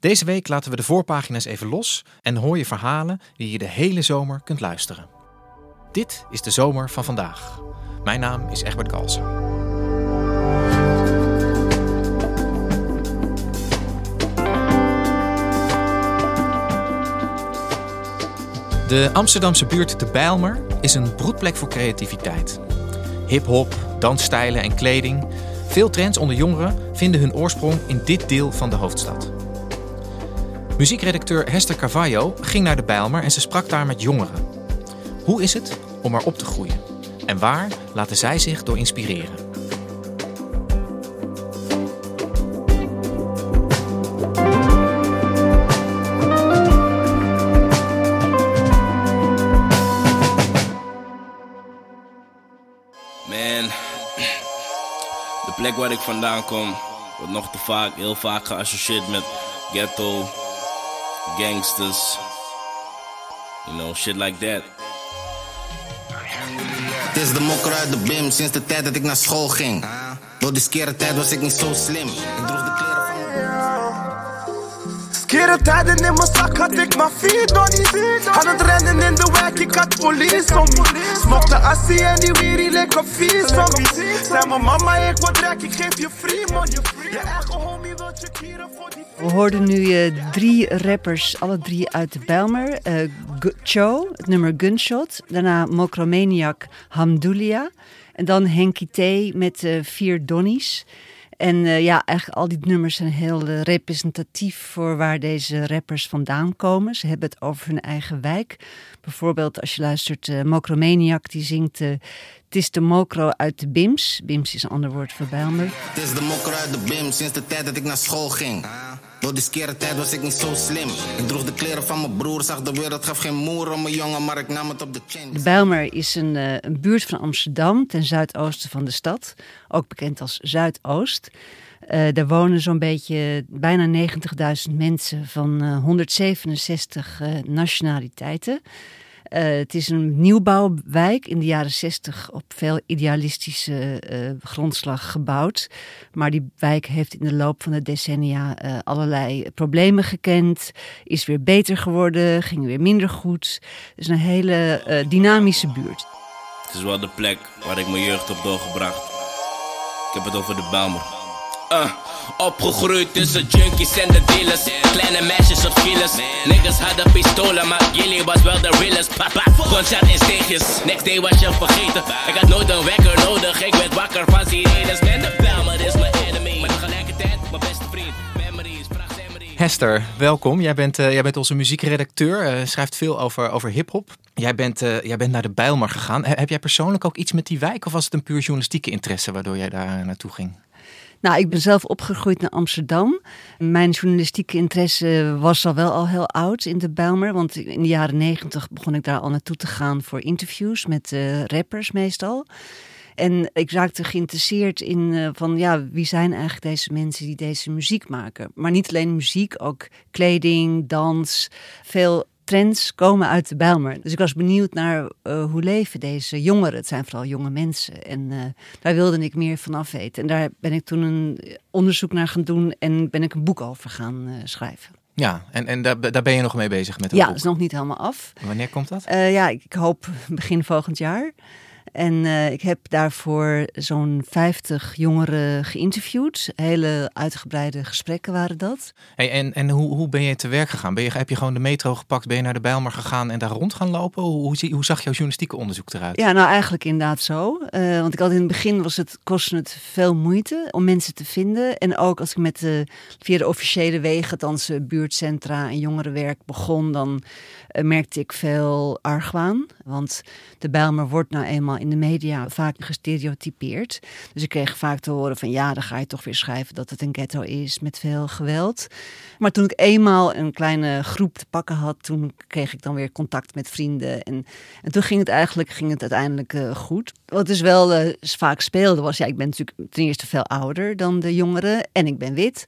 Deze week laten we de voorpagina's even los en hoor je verhalen die je de hele zomer kunt luisteren. Dit is de zomer van vandaag. Mijn naam is Egbert Kalsen. De Amsterdamse buurt De Bijlmer is een broedplek voor creativiteit. Hip-hop, dansstijlen en kleding. Veel trends onder jongeren vinden hun oorsprong in dit deel van de hoofdstad. Muziekredacteur Hester Carvalho ging naar de Bijlmer en ze sprak daar met jongeren. Hoe is het om er op te groeien? En waar laten zij zich door inspireren? De plek waar ik vandaan kom wordt nog te vaak, heel vaak geassocieerd met ghetto, gangsters, you know, shit like that. Het is de mokker uit de bim sinds de tijd dat ik naar school ging. Door die skere tijd was ik niet zo slim. Ik Skere tijden in mijn zak had ik maar vier donnies Aan het rennen in de wijk, ik had police om me Smokte assie en die wierie lekker vies van me Zei mijn mama, ik word rijk, ik geef je free money Je eigen homie wil je kieren voor die We hoorden nu eh, drie rappers, alle drie uit Bijlmer. Eh, Gu- Cho, het nummer Gunshot. Daarna Mokromaniac Hamdoulia. En dan Henky T met eh, vier donnies. En eh, ja, eigenlijk al die nummers zijn heel eh, representatief voor waar deze rappers vandaan komen. Ze hebben het over hun eigen wijk. Bijvoorbeeld als je luistert, uh, Mokromaniac die zingt... het is de mokro uit de Bims. Bims is een ander woord voor Bijlmer. Het is de mokker uit de bim sinds de tijd dat ik naar school ging. Door die skere tijd was ik niet zo slim. Ik droeg de kleren van mijn broer, zag de wereld, gaf geen moer om mijn jongen, maar ik nam het op de chin. De Bijlmer is een, eh, een buurt van Amsterdam ten zuidoosten van de stad. Ook bekend als Zuidoost. Eh daar wonen zo'n beetje bijna 90.000 mensen van eh, 167 eh, nationaliteiten. Eh, het is een nieuwbouwwijk in de jaren 60 op veel idealistische eh, grondslag gebouwd. Maar die wijk heeft in de loop van de decennia eh, allerlei problemen gekend. Is weer beter geworden, ging weer minder goed. Het is een hele dynamische buurt. Het is wel de plek waar ik mijn jeugd heb doorgebracht. Ik heb het over de Bijlmer. Uh, opgegroeid tussen junkies en de dealers. Kleine meisjes op files. Niggas hadden pistolen, maar jullie was wel de realest. Papa, gunshot in steegjes. Next day was je vergeten. Ik had nooit een wekker nodig. Ik werd wakker van sirenes. Man, de Bijlmer is mijn enemy. Maar tegelijkertijd mijn beste vriend. Memories, proximity. Hester, welkom. Jij bent, eh, jij bent onze muziekredacteur, eh, schrijft veel over, over hip-hop. Jij, bent, eh, jij bent naar de Bijlmer gegaan. He- heb jij persoonlijk ook iets met die wijk of was het een puur journalistieke interesse waardoor jij daar naartoe ging? Nou, ik ben zelf opgegroeid naar Amsterdam. Mijn journalistieke interesse was al wel al heel oud in de Bijlmer. Want in de jaren negentig begon ik daar al naartoe te gaan voor interviews met eh, rappers meestal. En ik raakte geïnteresseerd in eh, van ja, wie zijn eigenlijk deze mensen die deze muziek maken. Maar niet alleen muziek, ook kleding, dans, veel trends komen uit de Bijlmer. Dus ik was benieuwd naar eh, hoe leven deze jongeren. Het zijn vooral jonge mensen. En eh, daar wilde ik meer van af weten. En daar ben ik toen een onderzoek naar gaan doen en ben ik een boek over gaan eh, schrijven. Ja, en, en daar, daar ben je nog mee bezig met het Ja, boek. dat is nog niet helemaal af. Wanneer komt dat? Ja, ik hoop begin volgend jaar. En eh, ik heb daarvoor zo'n 50 jongeren geïnterviewd. Hele uitgebreide gesprekken waren dat. Hey, en en hoe, hoe ben je te werk gegaan? Ben je, heb je gewoon de metro gepakt, ben je naar de Bijlmer gegaan en daar rond gaan lopen? Hoe, hoe, zag jouw journalistieke onderzoek eruit? Ja, nou eigenlijk inderdaad zo. Eh, want ik had in het begin was het, kostte het veel moeite om mensen te vinden. En ook als ik met de, via de officiële wegen, althans eh, buurtcentra en jongerenwerk begon, dan eh, merkte ik veel argwaan. Want de Bijlmer wordt nou eenmaal in de media vaak gestereotypeerd. Dus ik kreeg vaak te horen van ja, dan ga je toch weer schrijven dat het een ghetto is met veel geweld. Maar toen ik eenmaal een kleine groep te pakken had, toen kreeg ik dan weer contact met vrienden. En, en toen ging het eigenlijk ging het uiteindelijk uh, goed. Wat dus wel uh, vaak speelde was, ja, ik ben natuurlijk ten eerste veel ouder dan de jongeren en ik ben wit.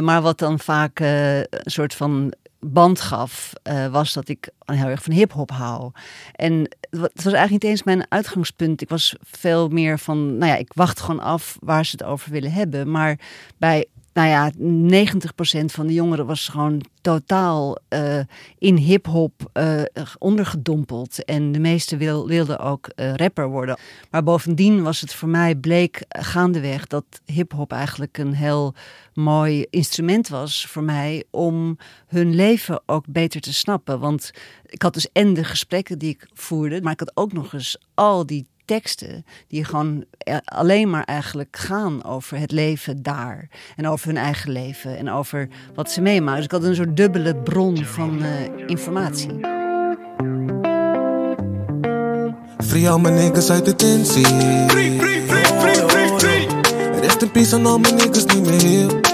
Maar wat dan vaak een soort van band gaf, uh, was dat ik heel erg van hip-hop hou. En het was eigenlijk niet eens mijn uitgangspunt. Ik was veel meer van, nou ja, ik wacht gewoon af waar ze het over willen hebben. Maar bij nou ja, 90% van de jongeren was gewoon totaal uh, in hip-hop uh, ondergedompeld. En de meesten wil, wilden ook uh, rapper worden. Maar bovendien was het voor mij bleek gaandeweg dat hip-hop eigenlijk een heel mooi instrument was voor mij om hun leven ook beter te snappen. Want ik had dus en de gesprekken die ik voerde, maar ik had ook nog eens al die teksten die gewoon alleen maar eigenlijk gaan over het leven daar. En over hun eigen leven en over wat ze meemaken. Dus ik had een soort dubbele bron van uh, informatie. Free al mijn niggas uit de tensie. Free, free, free, free, free, free. Rest in peace aan al mijn niggas niet meer.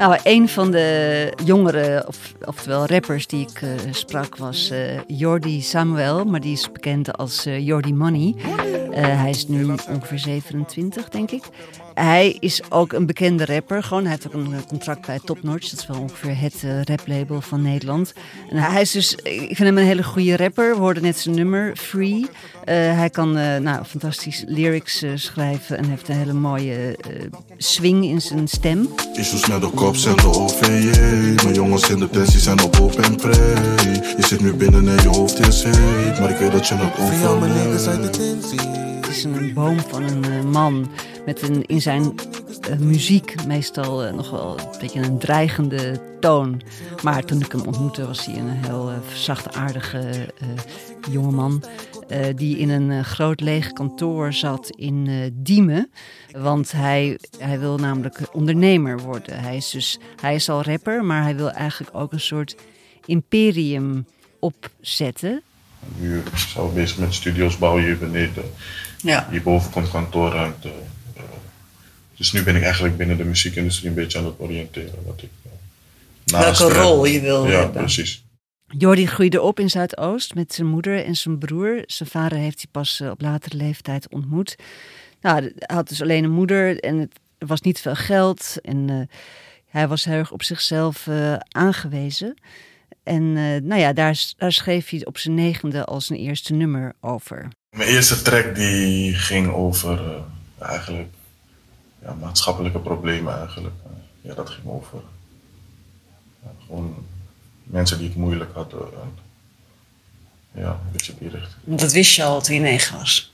Nou, een van de jongere, of, oftewel rappers die ik uh, sprak, was uh, Jordi Samuel, maar die is bekend als uh, Jordi Money. hij is nu ongeveer 27, denk ik. Hij is ook een bekende rapper. Gewoon, hij heeft ook een contract bij Top Notch. Dat is wel ongeveer het uh, raplabel van Nederland. En hij is dus, ik vind hem een hele goede rapper. We hoorden net zijn nummer, Free. Uh, hij kan uh, nou, fantastisch lyrics schrijven en heeft een hele mooie swing in zijn stem. Issues met de kop zijn de OVJ. Mijn jongens in de tensie zijn op hoop en prey. Je zit nu binnen en je hoofd is heet. Maar ik weet dat je het overleeft. Het is een boom van een man met een, in zijn uh, muziek meestal uh, nog wel een beetje een dreigende toon. Maar toen ik hem ontmoette was hij een heel uh, zachtaardige jongeman. die in een groot leeg kantoor zat in Diemen. Want hij, hij wil namelijk ondernemer worden. Hij is, dus, hij is al rapper, maar hij wil eigenlijk ook een soort imperium opzetten. Nu we bezig met studio's bouwen hier beneden. Ja. Hierboven komt kantoorruimte. Dus nu ben ik eigenlijk binnen de muziekindustrie een beetje aan het oriënteren. Wat ik, uh, Welke rol je wil ja, hebben. precies. Jordi groeide op in Zuidoost met zijn moeder en zijn broer. Zijn vader heeft hij pas uh, op latere leeftijd ontmoet. Nou, hij had dus alleen een moeder en het er was niet veel geld. En uh, hij was heel erg op zichzelf aangewezen. En nou ja, daar, daar schreef hij op zijn negende als zijn eerste nummer over. Mijn eerste track die ging over eigenlijk ja, maatschappelijke problemen eigenlijk. Ja, dat ging over ja, gewoon mensen die het moeilijk hadden. En, ja, een beetje die richting. Dat wist je al toen je negen was?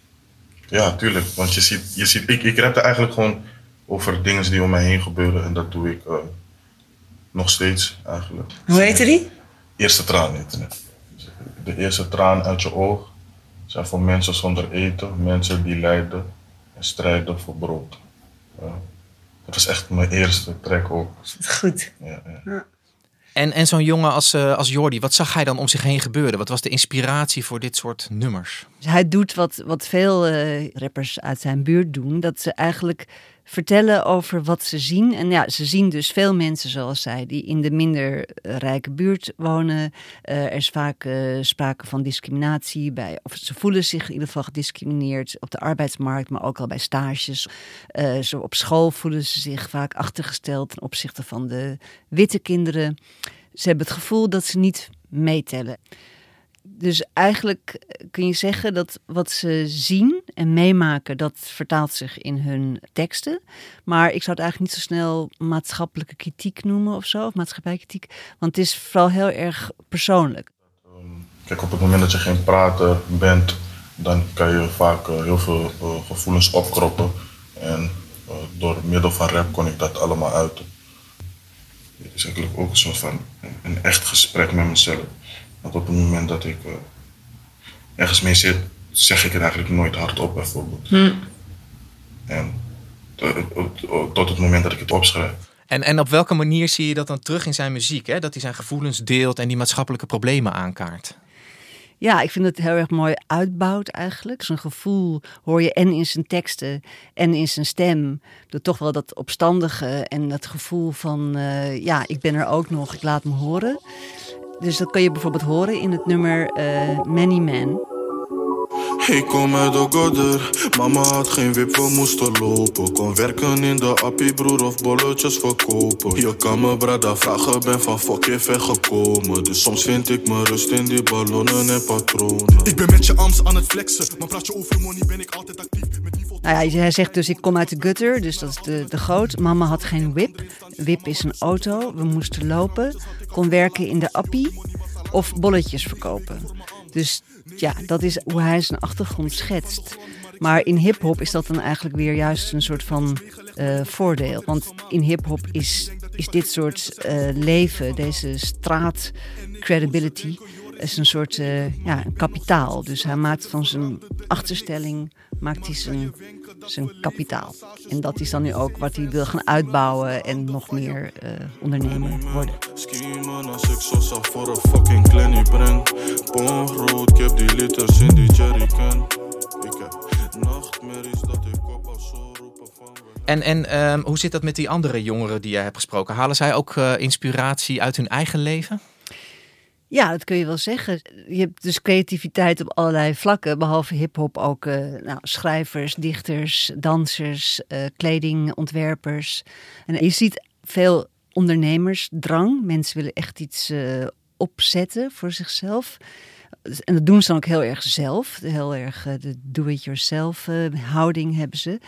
Ja, tuurlijk. Want je ziet, je ziet ik, ik rapte eigenlijk gewoon over dingen die om mij heen gebeuren. En dat doe ik uh, nog steeds eigenlijk. Hoe heette die? Eerste traan. De eerste traan uit je oog zijn voor mensen zonder eten, mensen die lijden en strijden voor brood. Ja. Dat was echt mijn eerste track ook. Goed. Ja, ja. En, en zo'n jongen als, uh, als Jordi, wat zag hij dan om zich heen gebeuren? Wat was de inspiratie voor dit soort nummers? Hij doet wat, wat veel uh, rappers uit zijn buurt doen. Dat ze eigenlijk vertellen over wat ze zien. En ja, ze zien dus veel mensen zoals zij die in de minder rijke buurt wonen. Uh, er is vaak uh, sprake van discriminatie bij, of ze voelen zich in ieder geval gediscrimineerd op de arbeidsmarkt, maar ook al bij stages. Op school voelen ze zich vaak achtergesteld ten opzichte van de witte kinderen. Ze hebben het gevoel dat ze niet meetellen dus eigenlijk kun je zeggen dat wat ze zien en meemaken, dat vertaalt zich in hun teksten. Maar ik zou het eigenlijk niet zo snel maatschappelijke kritiek noemen of zo, of maatschappijkritiek. Want het is vooral heel erg persoonlijk. Kijk, op het moment dat je geen prater bent, dan kan je vaak uh, heel veel uh, gevoelens opkroppen. En door middel van rap kon ik dat allemaal uiten. Het is eigenlijk ook een soort van een echt gesprek met mezelf. Want op het moment dat ik uh, ergens mee zit, zeg ik het eigenlijk nooit hardop bijvoorbeeld. Hm. En tot het moment dat ik het opschrijf. En, en op welke manier zie je dat dan terug in zijn muziek? Hè? Dat hij zijn gevoelens deelt en die maatschappelijke problemen aankaart? Ja, ik vind het heel erg mooi uitbouwt eigenlijk. Zo'n gevoel hoor je en in zijn teksten en in zijn stem. Dat toch wel dat opstandige en dat gevoel van... Uh, ja, ik ben er ook nog, ik laat me horen. Dus dat kan je bijvoorbeeld horen in het nummer uh, Many Men... Ik kom uit de godder, mama had geen wip, we moesten lopen. Kon werken in de appie, broer, of bolletjes verkopen. Je kan me brada vragen, ben van fuck je ver gekomen. Dus soms vind ik me rust in die ballonnen en patronen. Ik ben met je arms aan het flexen, maar praat je over money, ben ik altijd actief. Met nou ja, hij zegt dus, ik kom uit de gutter, dus dat is de, de goot. Mama had geen whip. Whip is een auto, we moesten lopen. Kon werken in de appie of bolletjes verkopen. Dus ja, dat is hoe hij zijn achtergrond schetst. Maar in hip-hop is dat dan eigenlijk weer juist een soort van uh, voordeel. Want in hip-hop is, is dit soort uh, leven, deze straat credibility, is een soort uh, ja, kapitaal. Dus hij maakt van zijn achterstelling maakt hij zijn, zijn kapitaal. En dat is dan nu ook wat hij wil gaan uitbouwen en nog meer uh, ondernemer worden. En, en um, hoe zit dat met die andere jongeren die jij hebt gesproken? Halen zij ook uh, inspiratie uit hun eigen leven? Ja, dat kun je wel zeggen. Je hebt dus creativiteit op allerlei vlakken, behalve hip-hop ook uh, nou, schrijvers, dichters, dansers, uh, kledingontwerpers. En je ziet veel ondernemersdrang. Mensen willen echt iets uh, opzetten voor zichzelf. En dat doen ze dan ook heel erg zelf. Heel erg de do-it-yourself houding hebben ze.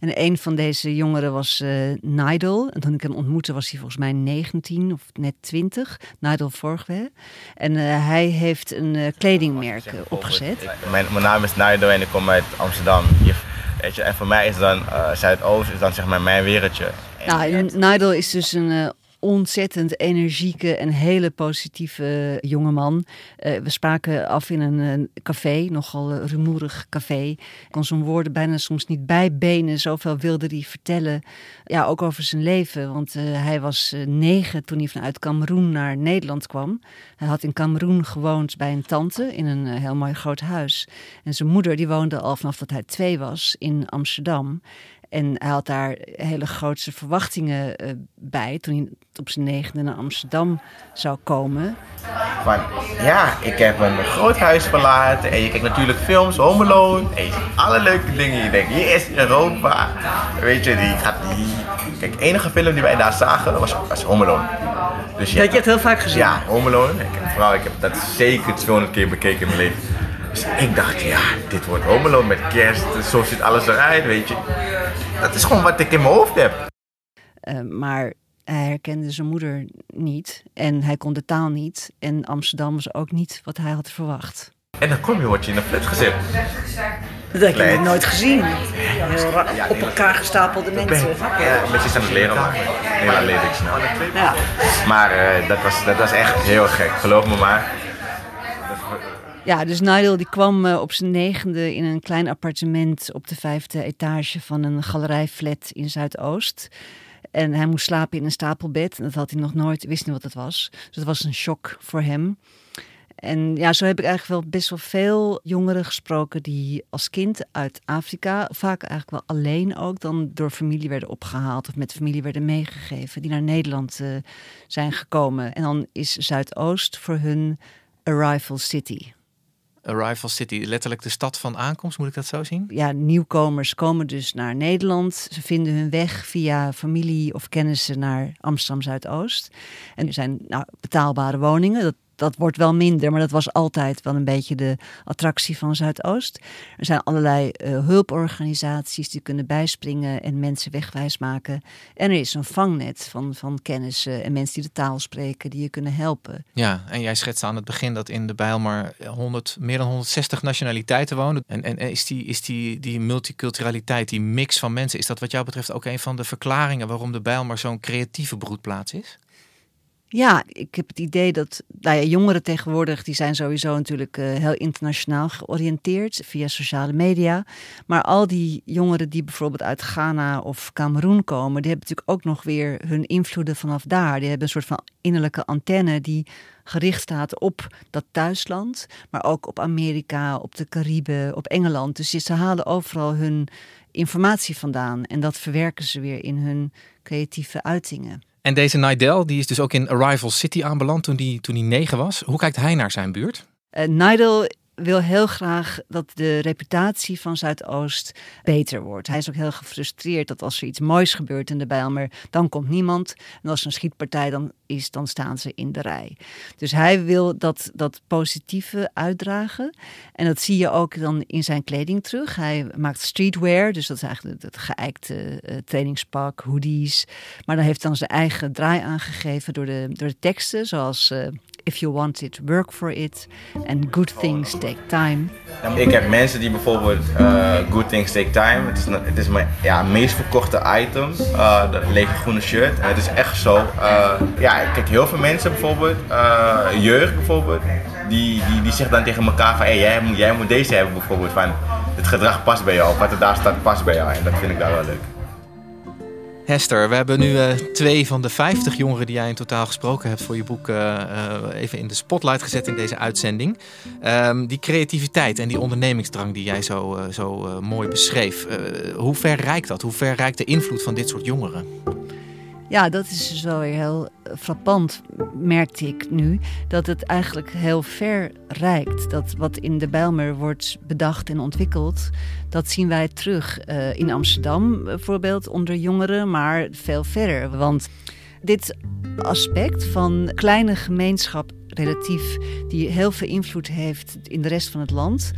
En een van deze jongeren was uh, Nigel. En toen ik hem ontmoette was hij volgens mij 19 of net 20. Nigel Vorgwe. En uh, hij heeft een uh, kledingmerk opgezet. Mijn, mijn, naam is Nigel en ik kom uit Amsterdam. Je, weet je, en voor mij is dan Zuidoost is dan zeg maar mijn wereldje. Nou, Nigel is dus een ontzettend energieke en hele positieve jongeman. Uh, we spraken af in een, café, nogal een rumoerig café. Ik kon zijn woorden bijna soms niet bijbenen, zoveel wilde hij vertellen. Ja, ook over zijn leven, want hij was negen toen hij vanuit Cameroen naar Nederland kwam. Hij had in Cameroen gewoond bij een tante in een heel mooi groot huis. En zijn moeder die woonde al vanaf dat hij twee was in Amsterdam. En hij had daar hele grootse verwachtingen uh, bij toen hij op zijn negende naar Amsterdam zou komen. Van ja, ik heb een groot huis verlaten en je kijkt natuurlijk films, Home Alone. En je ziet alle leuke dingen. Je denkt, hier is Europa. Weet je, die gaat die... Kijk, de enige film die wij daar zagen was, was Home Alone. Dus ja, dat je het heel vaak gezien? Ja, Home Alone. Ik, vooral, ik heb dat zeker 200 keer bekeken in mijn leven. Dus ik dacht, ja, dit wordt Home Alone met kerst. Zo ziet alles eruit, weet je. Dat is gewoon wat ik in mijn hoofd heb. Uh, maar hij herkende zijn moeder niet en hij kon de taal niet. En Amsterdam was ook niet wat hij had verwacht. En dan kom je, word je in een flat gezet. Dat heb je nooit gezien. Heel op elkaar gestapelde mensen. Ja, mensen aan het leren maken. Heel leer ik snel. Ja. Maar uh, dat, was, dat was echt heel gek, geloof me maar. Ja, dus Nigel die kwam uh, op zijn negende in een klein appartement op de vijfde etage van een galerijflat in Zuidoost. En hij moest slapen in een stapelbed. En dat had hij nog nooit, wist niet wat het was. Dus dat was een shock voor hem. En ja, zo heb ik eigenlijk wel best wel veel jongeren gesproken die als kind uit Afrika, vaak eigenlijk wel alleen ook, dan door familie werden opgehaald of met familie werden meegegeven, die naar Nederland uh, zijn gekomen. En dan is Zuidoost voor hun arrival city. Arrival City, letterlijk de stad van aankomst, moet ik dat zo zien? Ja, nieuwkomers komen dus naar Nederland. Ze vinden hun weg via familie of kennissen naar Amsterdam Zuidoost. En er zijn nou, betaalbare woningen. Dat dat wordt wel minder, maar dat was altijd wel een beetje de attractie van Zuidoost. Er zijn allerlei uh, hulporganisaties die kunnen bijspringen en mensen wegwijs maken. En er is een vangnet van, van kennissen en mensen die de taal spreken die je kunnen helpen. Ja, en jij schetste aan het begin dat in de Bijlmer 100, meer dan 160 nationaliteiten wonen. En, en is, die, is die, die multiculturaliteit, die mix van mensen, is dat wat jou betreft ook een van de verklaringen waarom de Bijlmer zo'n creatieve broedplaats is? Ja, ik heb het idee dat nou ja, jongeren tegenwoordig, die zijn sowieso natuurlijk uh, heel internationaal georiënteerd via sociale media. Maar al die jongeren die bijvoorbeeld uit Ghana of Cameroen komen, die hebben natuurlijk ook nog weer hun invloeden vanaf daar. Die hebben een soort van innerlijke antenne die gericht staat op dat thuisland, maar ook op Amerika, op de Cariben, op Engeland. Dus ze halen overal hun informatie vandaan en dat verwerken ze weer in hun creatieve uitingen. En deze Nidel, die is dus ook in Arrival City aanbeland toen hij toen die negen was. Hoe kijkt hij naar zijn buurt? Uh, wil heel graag dat de reputatie van Zuidoost beter wordt. Hij is ook heel gefrustreerd dat als er iets moois gebeurt in de Bijlmer, dan komt niemand. En als er een schietpartij dan is, dan staan ze in de rij. Dus hij wil dat, dat positieve uitdragen. En dat zie je ook dan in zijn kleding terug. Hij maakt streetwear, dus dat is eigenlijk het geëikte uh, trainingspak, hoodies. Maar dan heeft dan zijn eigen draai aangegeven door de, door de teksten, zoals... Uh, If you want it, work for it. And good things take time. Ik heb mensen die bijvoorbeeld uh, Good Things Take Time. Het is, het is mijn ja, meest verkochte item. Uh, dat lege groene shirt. En het is echt zo. Uh, ja, kijk, heel veel mensen bijvoorbeeld, jeugd bijvoorbeeld, die, die, die zeggen dan tegen elkaar van jij, moet, jij moet deze hebben bijvoorbeeld. Van het gedrag past bij jou. Wat er daar staat past bij jou. En dat vind ik daar wel leuk. Hester, we hebben nu uh, twee van de 50 jongeren die jij in totaal gesproken hebt voor je boek uh, uh, even in de spotlight gezet in deze uitzending. Um, die creativiteit en die ondernemingsdrang die jij zo, zo mooi beschreef, hoe ver reikt dat? Hoe ver reikt de invloed van dit soort jongeren? Ja, dat is dus wel weer heel frappant, merkte ik nu. Dat het eigenlijk heel ver reikt. Dat wat in de Bijlmer wordt bedacht en ontwikkeld, dat zien wij terug uh, in Amsterdam bijvoorbeeld onder jongeren, maar veel verder. Want dit aspect van kleine gemeenschap relatief, die heel veel invloed heeft in de rest van het land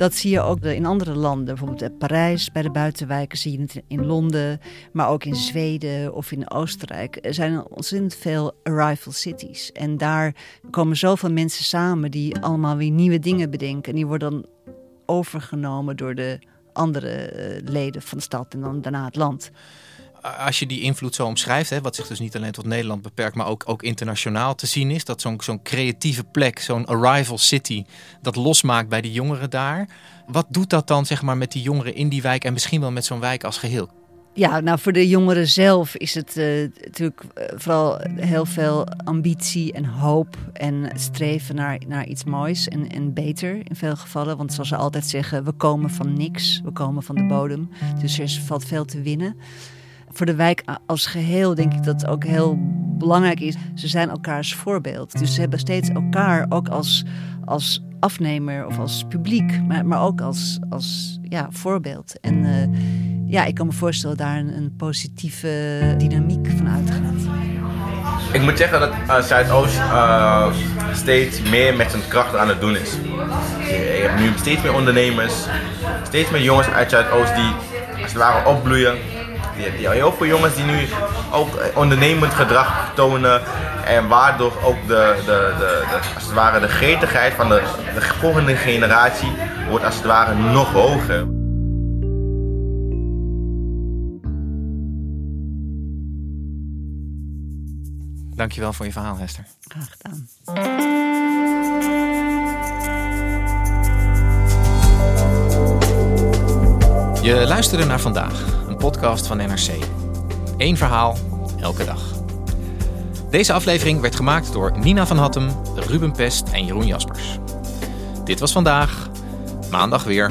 dat zie je ook in andere landen. Bijvoorbeeld in Parijs, bij de buitenwijken zie je het in Londen. Maar ook in Zweden of in Oostenrijk. Er zijn ontzettend veel arrival cities. En daar komen zoveel mensen samen die allemaal weer nieuwe dingen bedenken. En die worden dan overgenomen door de andere eh, leden van de stad en dan daarna het land als je die invloed zo omschrijft, hè, wat zich dus niet alleen tot Nederland beperkt, maar ook, ook internationaal te zien is, dat zo'n creatieve plek, zo'n arrival city, dat losmaakt bij die jongeren daar. Wat doet dat dan zeg maar, met die jongeren in die wijk en misschien wel met zo'n wijk als geheel? Ja, nou voor de jongeren zelf is het uh, natuurlijk eh, vooral heel veel ambitie en hoop en streven naar, naar iets moois en, en beter in veel gevallen. Want zoals ze altijd zeggen, we komen van niks, we komen van de bodem. Dus er valt veel te winnen voor de wijk als geheel denk ik dat het ook heel belangrijk is. Ze zijn elkaars voorbeeld. Dus ze hebben steeds elkaar ook als, als afnemer of als publiek, maar, ook als, als ja, voorbeeld. En uh, ja, ik kan me voorstellen daar een, een positieve dynamiek van uitgaat. Ik moet zeggen dat uh, Zuidoost uh, steeds meer met zijn krachten aan het doen is. Je hebt nu steeds meer ondernemers, steeds meer jongens uit Zuidoost die als het ware opbloeien die, heel veel jongens die nu ook ondernemend gedrag tonen. En waardoor ook de, de, de, als het ware de gretigheid van de, de volgende generatie wordt als het ware nog hoger. Dankjewel voor je verhaal, Hester. Graag gedaan. Je luisterde naar vandaag podcast van NRC. Eén verhaal, elke dag. Deze aflevering werd gemaakt door Nina van Hattem, Ruben Pest en Jeroen Jaspers. Dit was vandaag, maandag weer.